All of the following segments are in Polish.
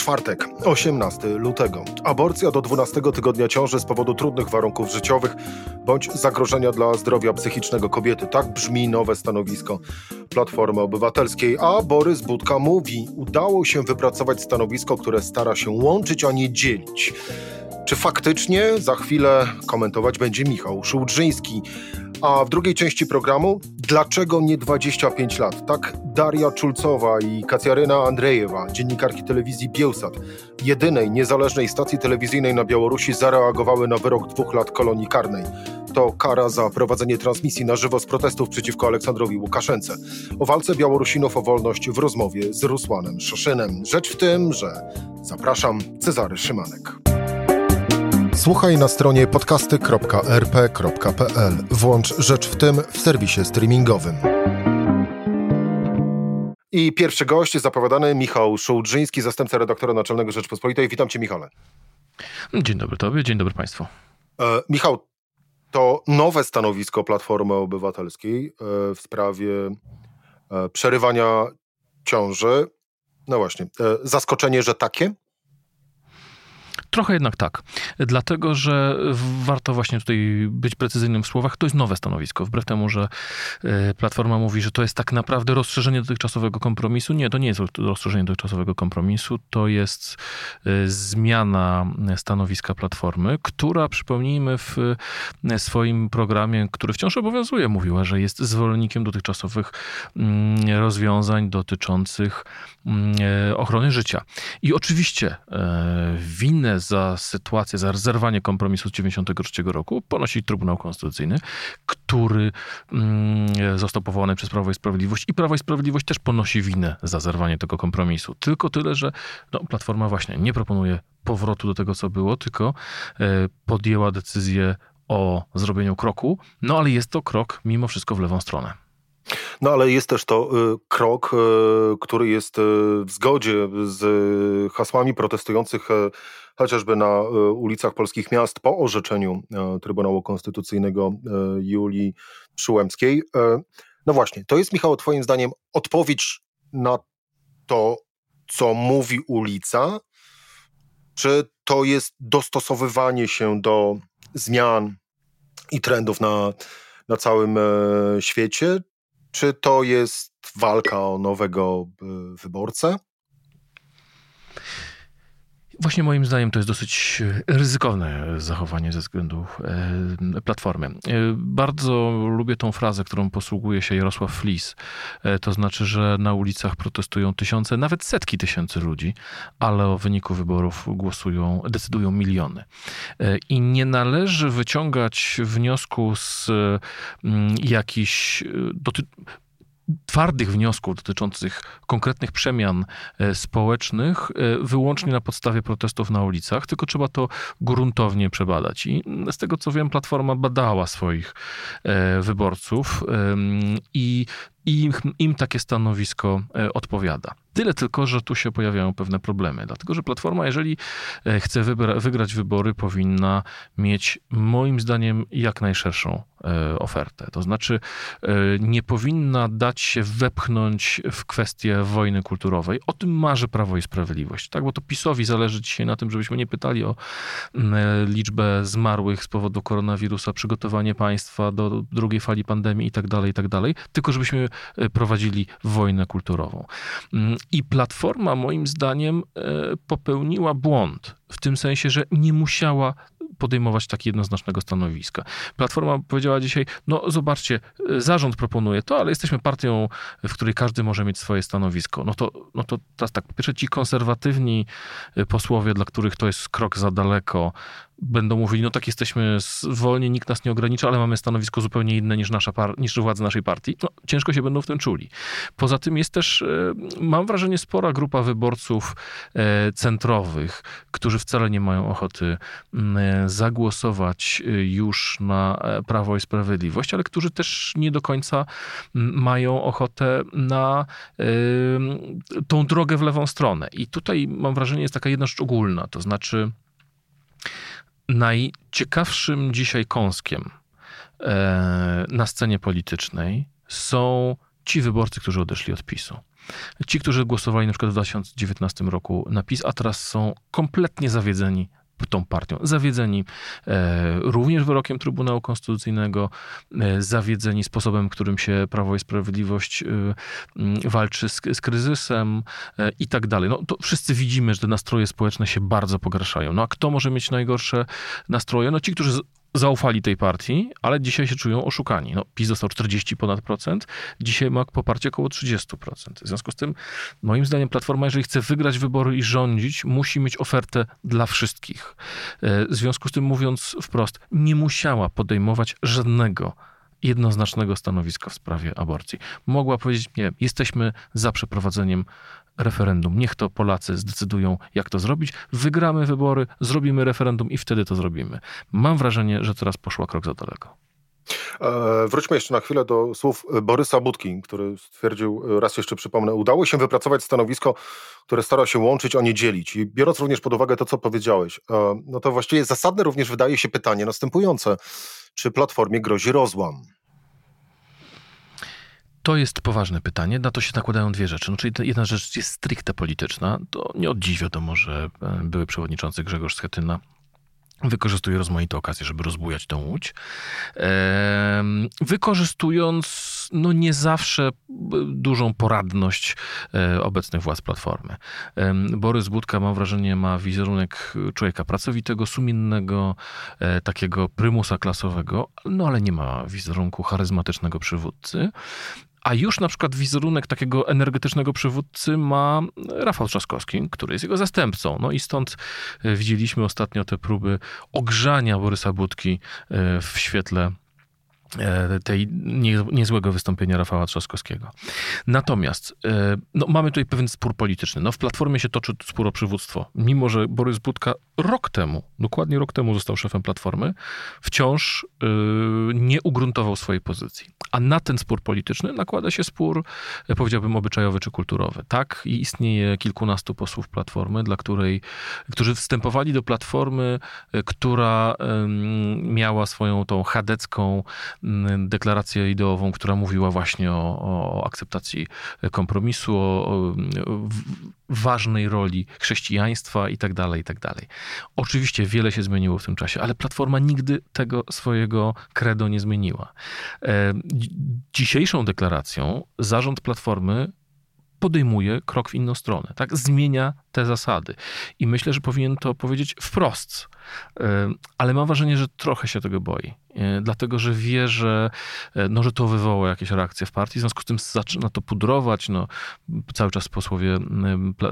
Czwartek, 18 lutego. Aborcja do 12 tygodnia ciąży z powodu trudnych warunków życiowych bądź zagrożenia dla zdrowia psychicznego kobiety. Tak brzmi nowe stanowisko Platformy Obywatelskiej. A Borys Budka mówi, udało się wypracować stanowisko, które stara się łączyć, a nie dzielić. Czy faktycznie za chwilę komentować będzie Michał Szułdrzyński? A w drugiej części programu Dlaczego nie 25 lat? Tak Daria Czulcowa i Kacjaryna Andrejewa, dziennikarki telewizji Bielsat, jedynej niezależnej stacji telewizyjnej na Białorusi, zareagowały na wyrok dwóch lat kolonii karnej. To kara za prowadzenie transmisji na żywo z protestów przeciwko Aleksandrowi Łukaszence. O walce Białorusinów o wolność w rozmowie z Rusłanem Szoszynem. Rzecz w tym, że zapraszam Cezary Szymanek. Słuchaj na stronie podcasty.rp.pl. Włącz Rzecz w tym w serwisie streamingowym. I pierwszy gość zapowiadany Michał Szułdrzyński, zastępca redaktora naczelnego Rzeczpospolitej. Witam cię Michale. Dzień dobry tobie, dzień dobry państwu. E, Michał, to nowe stanowisko Platformy Obywatelskiej e, w sprawie e, przerywania ciąży. No właśnie, e, zaskoczenie, że takie? Trochę jednak tak, dlatego że warto właśnie tutaj być precyzyjnym w słowach. To jest nowe stanowisko, wbrew temu, że e, Platforma mówi, że to jest tak naprawdę rozszerzenie dotychczasowego kompromisu. Nie, to nie jest rozszerzenie dotychczasowego kompromisu, to jest e, zmiana stanowiska Platformy, która, przypomnijmy, w e, swoim programie, który wciąż obowiązuje, mówiła, że jest zwolennikiem dotychczasowych mm, rozwiązań dotyczących mm, ochrony życia. I oczywiście winne za sytuację, za zerwanie kompromisu z 1993 roku ponosi Trybunał Konstytucyjny, który mm, został powołany przez Prawo i Sprawiedliwość i Prawo i Sprawiedliwość też ponosi winę za zerwanie tego kompromisu. Tylko tyle, że no, Platforma właśnie nie proponuje powrotu do tego, co było, tylko e, podjęła decyzję o zrobieniu kroku, no ale jest to krok mimo wszystko w lewą stronę. No ale jest też to y, krok, y, który jest y, w zgodzie z hasłami protestujących chociażby na ulicach polskich miast po orzeczeniu Trybunału Konstytucyjnego Julii Przyłębskiej. No właśnie, to jest Michał, twoim zdaniem odpowiedź na to, co mówi ulica, czy to jest dostosowywanie się do zmian i trendów na, na całym świecie, czy to jest walka o nowego e, wyborcę? Właśnie moim zdaniem to jest dosyć e, ryzykowne zachowanie ze względu e, Platformy. Bardzo lubię tą frazę, którą posługuje się Jarosław Flis. To znaczy, że na ulicach protestują tysiące, nawet setki tysięcy ludzi, ale o wyniku wyborów głosują, decydują miliony. I nie należy wyciągać wniosku z mm, jakichś twardych wniosków dotyczących konkretnych przemian e, społecznych e, wyłącznie na podstawie protestów na ulicach, tylko trzeba to gruntownie przebadać. I z tego co wiem, Platforma badała swoich e, wyborców i im, im takie stanowisko odpowiada. Tyle tylko, że tu się pojawiają pewne problemy, dlatego że Platforma, jeżeli e, chce wygrać wybory, powinna mieć moim zdaniem jak najszerszą e, ofertę. To znaczy e, nie powinna dać się wepchnąć w kwestię wojny kulturowej. O tym marzy Prawo i Sprawiedliwość, tak? bo to PiSowi zależy dzisiaj na tym, żebyśmy nie pytali o liczbę zmarłych z powodu koronawirusa, przygotowanie państwa do drugiej fali pandemii i tak dalej, i tak dalej, tylko żebyśmy prowadzili wojnę kulturową. Mm, i Platforma, moim zdaniem, e, popełniła błąd w tym sensie, że nie musiała podejmować tak jednoznacznego stanowiska. Platforma powiedziała dzisiaj, no zobaczcie, e, zarząd proponuje to, ale jesteśmy partią, w której każdy może mieć swoje stanowisko. No to, no to teraz tak, po pierwsze ci konserwatywni e, posłowie, dla których to jest krok za daleko, będą mówili, no tak jesteśmy wolni, nikt nas nie ogranicza, ale mamy stanowisko zupełnie inne niż, nasza par- niż władze naszej partii, no ciężko się będą w tym czuli. Poza tym jest też, e, mam wrażenie, spora grupa wyborców e, centrowych, którzy wcale nie mają ochoty e, zagłosować już na Prawo i Sprawiedliwość, ale którzy też nie do końca mają ochotę na tą drogę w lewą stronę. I tutaj mam wrażenie, jest taka jedna rzecz ogólna, to znaczy najciekawszym dzisiaj kąskiem e, na scenie politycznej są ci wyborcy, którzy odeszli od PiSu. Ci, którzy głosowali na przykład w 2019 roku na PiS, a teraz są kompletnie zawiedzeni tą partią. Zawiedzeni e, również wyrokiem Trybunału Konstytucyjnego, e, zawiedzeni sposobem, którym się Prawo i Sprawiedliwość e, walczy z, z kryzysem i tak dalej. No to wszyscy widzimy, że te nastroje społeczne się bardzo pogarszają. No a kto może mieć najgorsze nastroje? No ci, którzy zaufali tej partii, ale dzisiaj się czują oszukani. No, PiS dostał 40 ponad procent, dzisiaj ma poparcie około 30%. W związku z tym, moim zdaniem, Platforma, jeżeli chce wygrać wybory i rządzić, musi mieć ofertę dla wszystkich. E, w związku z tym, mówiąc wprost, nie musiała podejmować żadnego jednoznacznego stanowiska w sprawie aborcji. Mogła powiedzieć, nie, jesteśmy za przeprowadzeniem referendum. Niech to Polacy zdecydują, jak to zrobić. Wygramy wybory, zrobimy referendum i wtedy to zrobimy. Mam wrażenie, że teraz poszła krok za daleko. E, wróćmy jeszcze na chwilę do słów Borysa Budki, który stwierdził, raz jeszcze przypomnę, udało się wypracować stanowisko, które stara się łączyć, a nie dzielić. I biorąc również pod uwagę to, co powiedziałeś, e, no to właściwie zasadne również wydaje się pytanie następujące. Czy Platformie grozi rozłam? To jest poważne pytanie. Na to się nakładają dwie rzeczy. No, czyli jedna rzecz jest stricte polityczna. To nie od dziś wiadomo, że e, były przewodniczący Grzegorz Schetyna wykorzystuje rozmaite okazje, żeby rozbujać tą łódź. Wykorzystując no nie zawsze e, dużą poradność e, obecnych władz Platformy. Borys Budka, mam wrażenie, ma wizerunek człowieka pracowitego, sumiennego, takiego prymusa klasowego, no ale nie ma wizerunku charyzmatycznego przywódcy. A już na przykład wizerunek takiego energetycznego przywódcy ma Rafał Trzaskowski, który jest jego zastępcą. No i stąd e, widzieliśmy ostatnio te próby ogrzania Borysa Budki e, w świetle E, tej nie, niezłego wystąpienia Rafała Trzaskowskiego. Natomiast e, no, mamy tutaj pewien spór polityczny. No, w Platformie się toczy spór o przywództwo. Mimo, że Borys Budka rok temu, dokładnie rok temu został szefem Platformy, wciąż yy, nie ugruntował swojej pozycji. A na ten spór polityczny nakłada się spór, powiedziałbym, obyczajowy czy kulturowy. Tak, i istnieje kilkunastu posłów Platformy, dla której, którzy wstępowali do Platformy, która yy, miała swoją tą chadecką Mm, deklarację ideową, która mówiła właśnie o, o akceptacji kompromisu, o, o ważnej roli chrześcijaństwa i tak dalej, i tak dalej. Oczywiście wiele się zmieniło w tym czasie, ale Platforma nigdy tego swojego credo nie zmieniła. E, dzisiejszą deklaracją zarząd Platformy podejmuje krok w inną stronę, tak? Zmienia te zasady. I myślę, że powinien to powiedzieć wprost. Ale mam wrażenie, że trochę się tego boi. E, dlatego, że wie, że, e, no, że to wywoła jakieś reakcje w partii, w związku z tym zaczyna to pudrować. No, cały czas posłowie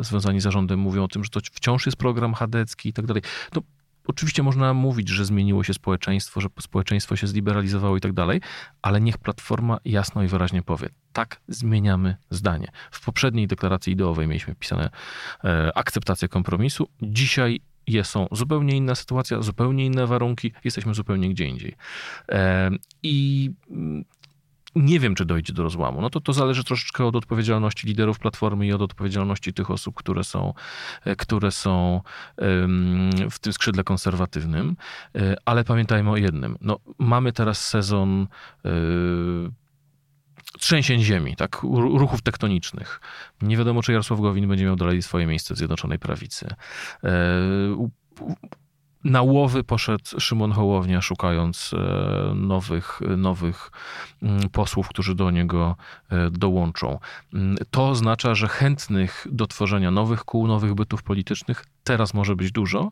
związani z zarządem mówią o tym, że to wciąż jest program chadecki i tak dalej. No, Oczywiście można mówić, że zmieniło się społeczeństwo, że społeczeństwo się zliberalizowało i tak dalej, ale niech Platforma jasno i wyraźnie powie, tak zmieniamy zdanie. W poprzedniej deklaracji ideowej mieliśmy pisane e, akceptację kompromisu. Dzisiaj jest, są zupełnie inna sytuacja, zupełnie inne warunki, jesteśmy zupełnie gdzie indziej. E, I mm, nie wiem, czy dojdzie do rozłamu. No to to zależy troszeczkę od odpowiedzialności liderów Platformy i od odpowiedzialności tych osób, które są, e, które są w tym skrzydle konserwatywnym. E, ale pamiętajmy o jednym. No, mamy teraz sezon e, trzęsień ziemi, tak, ruchów tektonicznych. Nie wiadomo, czy Jarosław Gowin będzie miał dalej swoje miejsce w Zjednoczonej Prawicy na łowy poszedł Szymon Hołownia, szukając e, nowych, nowych mm, posłów, którzy do niego e, dołączą. Mm, to oznacza, że chętnych do tworzenia nowych kół, nowych bytów politycznych teraz może być dużo,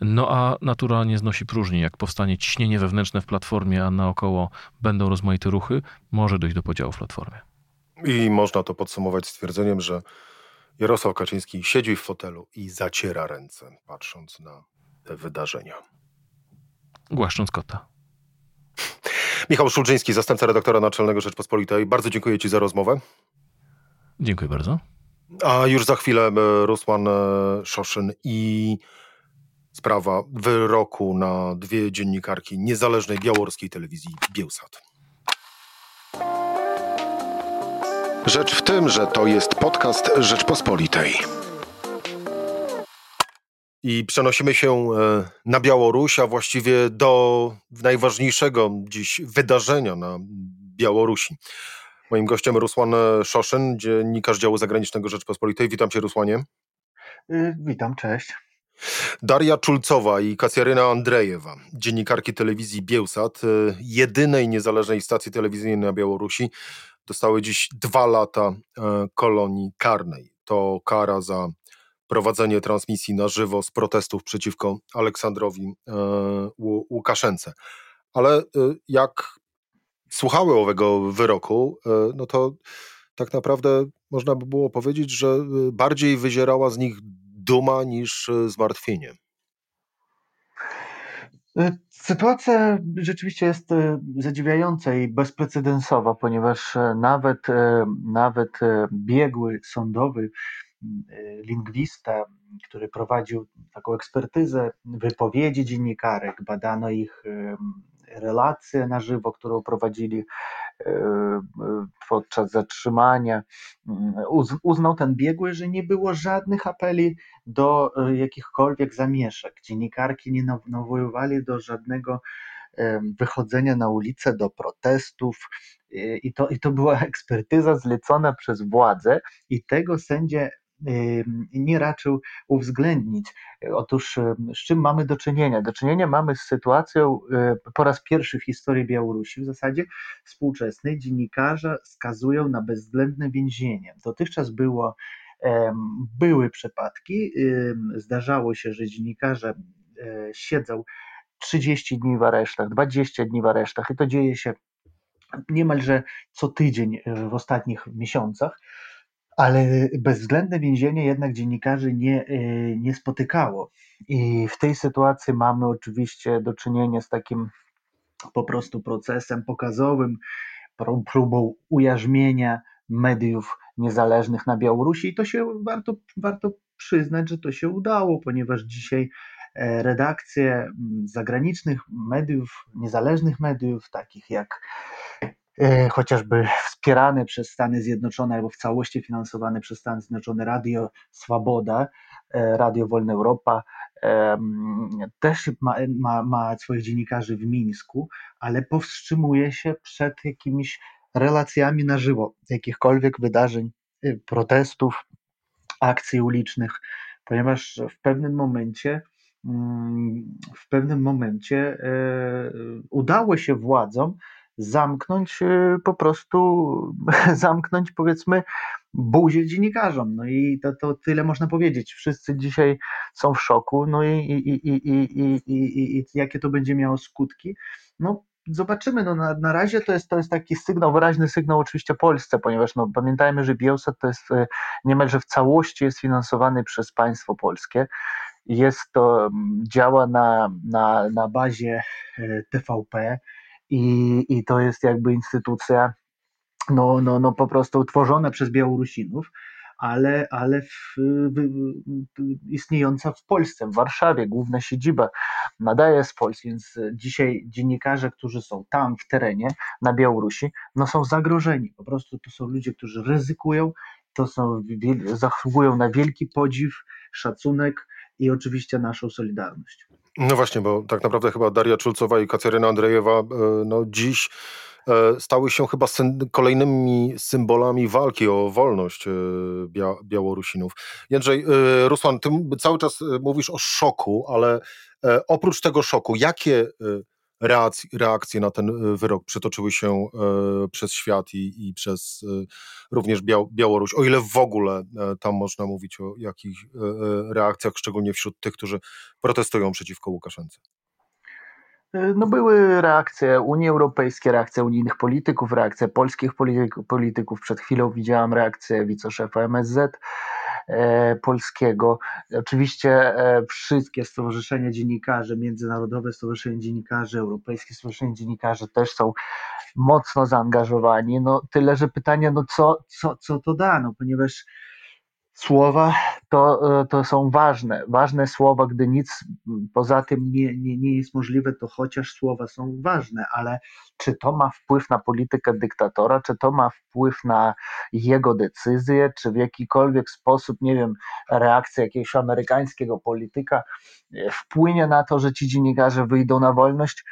no a natura nie znosi próżni. Jak powstanie ciśnienie wewnętrzne w Platformie, a naokoło będą rozmaite ruchy, może dojść do podziału w Platformie. I można to podsumować stwierdzeniem, że Jarosław Kaczyński siedzi w fotelu i zaciera ręce, patrząc na wydarzenia. Głaszcząc kota. Michał Szulczyński, zastępca redaktora naczelnego Rzeczpospolitej. Bardzo dziękuję Ci za rozmowę. Dziękuję bardzo. A już za chwilę e, Rusłan e, Szoszyn i sprawa wyroku na dwie dziennikarki niezależnej białoruskiej telewizji Bielsat. Rzecz w tym, że to jest podcast Rzeczpospolitej. I przenosimy się e, na Białoruś, a właściwie do najważniejszego dziś wydarzenia na Białorusi. Moim gościem Rusłan Szoszyn, dziennikarz działu zagranicznego Rzeczpospolitej. Witam cię, Rusłanie. Y, witam, cześć. Daria Czulcowa i Kacjaryna Andrejewa, dziennikarki telewizji Bielsat, y, jedynej niezależnej stacji telewizyjnej na Białorusi, dostały dziś dwa lata e, kolonii karnej. To kara za prowadzenie transmisji na żywo z protestów przeciwko Aleksandrowi e, Łukaszence. Ale e, jak słuchały owego wyroku, e, no to tak naprawdę można by było powiedzieć, że bardziej wyzierała z nich duma niż zmartwienie. Sytuacja rzeczywiście jest zadziwiająca i bezprecedensowa, ponieważ nawet, nawet biegły sądowy lingwista, który prowadził taką ekspertyzę wypowiedzi dziennikarek, badano ich relacje na żywo, którą prowadzili podczas zatrzymania. Uznał ten biegły, że nie było żadnych apeli do jakichkolwiek zamieszek. Dziennikarki nie nawoływali do żadnego wychodzenia na ulicę, do protestów. I to, I to była ekspertyza zlecona przez władze, i tego sędzia nie raczył uwzględnić. Otóż z czym mamy do czynienia? Do czynienia mamy z sytuacją po raz pierwszy w historii Białorusi, w zasadzie współczesnej, dziennikarze skazują na bezwzględne więzienie. Dotychczas było, były przypadki, zdarzało się, że dziennikarze e, siedzą 30 dni w aresztach, 20 dni w aresztach i to dzieje się niemalże co tydzień w ostatnich miesiącach ale bezwzględne więzienie jednak dziennikarzy nie, y, nie spotykało. I w tej sytuacji mamy oczywiście do czynienia z takim po prostu procesem pokazowym, próbą ujarzmienia mediów niezależnych na Białorusi i to się warto, warto przyznać, że to się udało, ponieważ dzisiaj e, redakcje zagranicznych mediów, niezależnych mediów, takich jak E, chociażby wspierane przez Stany Zjednoczone albo w całości finansowane przez Stany Zjednoczone Radio Swoboda, e, Radio Wolna Europa, też ma, ma, ma swoich dziennikarzy w Mińsku, ale powstrzymuje się przed jakimiś relacjami na żywo, jakichkolwiek wydarzeń, protestów, akcji ulicznych, ponieważ w pewnym momencie mm, w pewnym momencie e, udało się władzom zamknąć y, po prostu, zamknąć powiedzmy buzię dziennikarzom. No i to, to tyle można powiedzieć. Wszyscy dzisiaj są w szoku, no i, i, i, i, i, i, i jakie to będzie miało skutki. No zobaczymy, no na, na razie to jest, to jest taki sygnał, wyraźny sygnał oczywiście Polsce, ponieważ no, pamiętajmy, że Bielsat to jest y, niemalże w całości jest finansowany przez państwo polskie. Jest to, mm, działa na, na, na bazie y, TVP, i, i to jest jakby instytucja no, no, no po prostu utworzona przez Białorusinów, ale, ale w, w, istniejąca w Polsce, w Warszawie, główna siedziba nadaje z Polski, więc dzisiaj dziennikarze, którzy są tam w terenie, na Białorusi, no są zagrożeni. Po prostu to są ludzie, którzy ryzykują, to są, zasługują na wielki podziw, szacunek i oczywiście naszą solidarność. No właśnie, bo tak naprawdę chyba Daria Czulcowa i Kaceryna Andrejewa e, no dziś e, stały się chyba kolejnymi symbolami walki o wolność e, Bia Białorusinów. Jędrzej, Ruslan, ty cały czas mówisz o szoku, ale oprócz tego szoku, jakie reakcje, reakcje na ten e, wyrok przetoczyły się e, przez świat i, i przez e, również Białoruś, o ile w ogóle tam można mówić o jakich reakcjach, szczególnie wśród tych, którzy protestują przeciwko Łukaszence. No były reakcje Unii Europejskiej, reakcje unijnych polityków, reakcje polskich polityków. Przed chwilą widziałam reakcję wiceszefa MSZ E, polskiego. Oczywiście e, wszystkie stowarzyszenia dziennikarzy, Międzynarodowe Stowarzyszenie Dziennikarzy, Europejskie Stowarzyszenie Dziennikarzy też są mocno zaangażowani. No tyle, że pytanie, no co, co, co to da, no ponieważ słowa to, e, to są ważne, ważne słowa, gdy nic poza tym nie, nie, nie jest możliwe, to chociaż słowa są ważne, ale czy to ma wpływ na politykę dyktatora, czy to ma wpływ na jego decyzje, czy w jakikolwiek sposób, nie wiem, reakcja jakiegoś amerykańskiego polityka e, wpłynie na to, że ci dziennikarze wyjdą na wolność,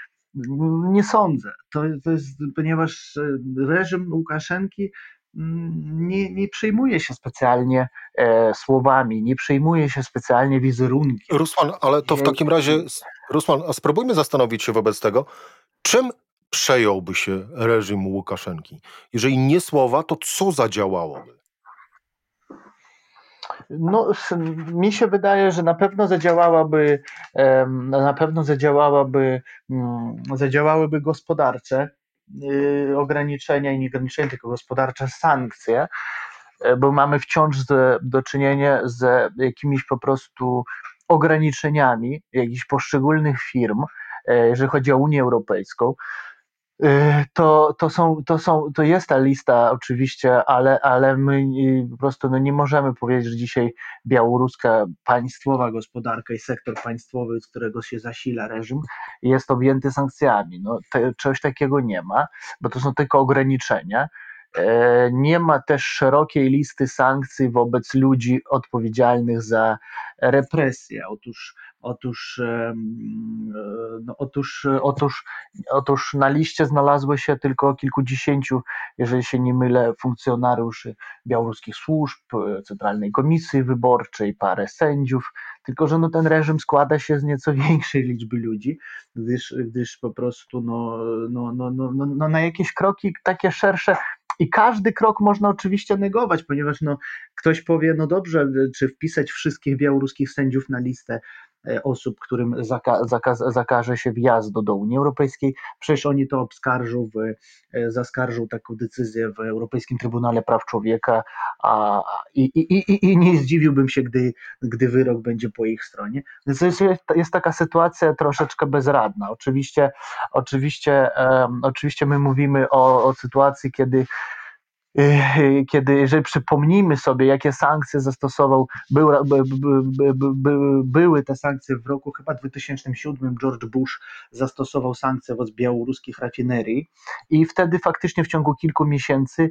nie sądzę. To, to jest, ponieważ e, reżim Łukaszenki nie, nie przejmuje się specjalnie e, słowami, nie przejmuje się specjalnie wizerunkiem. Rusman, ale to w takim razie, Rusman, a spróbujmy zastanowić się wobec tego, czym przejąłby się reżim Łukaszenki? Jeżeli nie słowa, to co zadziałałoby? No, mi się wydaje, że na pewno zadziałałaby, na pewno zadziałałaby, mm, zadziałałyby gospodarcze, Y, ograniczenia i nie ograniczenia, tylko gospodarcze sankcje, y, bo mamy wciąż z, do czynienia z jakimiś po prostu ograniczeniami jakichś poszczególnych firm, y, jeżeli chodzi o Unię Europejską. Y, to, to, są, to, są, to jest ta lista oczywiście, ale, ale my po prostu no nie możemy powiedzieć, że dzisiaj białoruska państwowa gospodarka i sektor państwowy, z którego się zasila reżim, jest objęty sankcjami. No, te, czegoś takiego nie ma, bo to są tylko ograniczenia. E, nie ma też szerokiej listy sankcji wobec ludzi odpowiedzialnych za represję. Otóż, otóż, no, otóż, otóż, otóż na liście znalazło się tylko kilkudziesięciu, jeżeli się nie mylę, funkcjonariuszy białoruskich służb, Centralnej Komisji Wyborczej, parę sędziów, tylko że no, ten reżim składa się z nieco większej liczby ludzi, gdyż, gdyż po prostu no, no, no, no, no, no na jakieś kroki takie szersze i każdy krok można oczywiście negować, ponieważ no, ktoś powie, no dobrze, czy wpisać wszystkich białoruskich sędziów na listę osób, którym zaka zakaz zakaże się wjazdu do Unii Europejskiej. Przecież oni to obskarżą, w, e, zaskarżą taką decyzję w Europejskim Trybunale Praw Człowieka a, i, i, i, i nie zdziwiłbym się, gdy, gdy wyrok będzie po ich stronie. Więc jest, jest taka sytuacja troszeczkę bezradna. Oczywiście, oczywiście, um, oczywiście my mówimy o, o sytuacji, kiedy kiedy, jeżeli przypomnimy sobie, jakie sankcje zastosował, był, by, by, by, były te sankcje w roku chyba 2007, George Bush zastosował sankcje wobec białoruskich rafinerii i wtedy faktycznie w ciągu kilku miesięcy,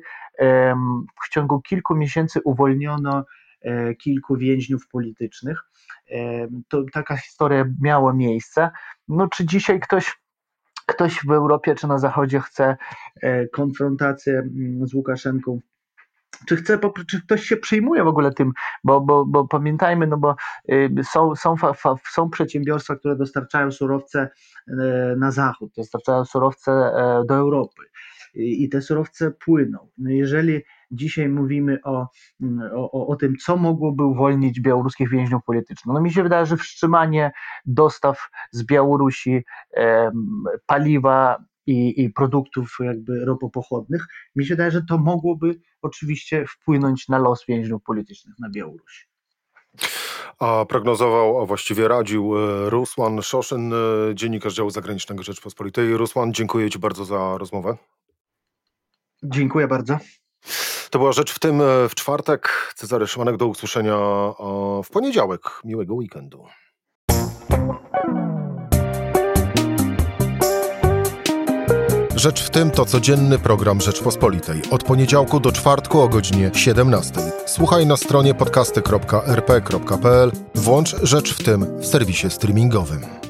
w ciągu kilku miesięcy uwolniono e, kilku więźniów politycznych. To taka historia miała miejsce. No, czy dzisiaj ktoś ktoś w Europie czy na Zachodzie chce e, konfrontację mm, z Łukaszenką. Czy chce, czy ktoś się przyjmuje w ogóle tym, bo, bo, bo pamiętajmy, no bo y, są, są, są przedsiębiorstwa, które dostarczają surowce e, na zachód, dostarczają surowce e, do Europy. I te surowce płyną. No jeżeli dzisiaj mówimy o, o, o tym, co mogłoby uwolnić białoruskich więźniów politycznych. No mi się wydaje, że wstrzymanie dostaw z Białorusi paliwa i, i, produktów jakby ropopochodnych, mi się wydaje, że to mogłoby oczywiście wpłynąć na los więźniów politycznych na Białorusi. A prognozował, a właściwie radził e, Rusłan Szoszyn, e, dziennikarz działu zagranicznego Rzeczpospolitej. Rusłan, dziękuję Ci bardzo za rozmowę. Dziękuję bardzo. To była rzecz w tym e, w czwartek. Cezary Szymanek do usłyszenia w poniedziałek. Miłego weekendu. Rzecz w tym to codzienny program Rzeczpospolitej. Od poniedziałku do czwartku o godzinie 17. Słuchaj na stronie podcasty.rp.pl. Włącz Rzecz w tym w serwisie streamingowym.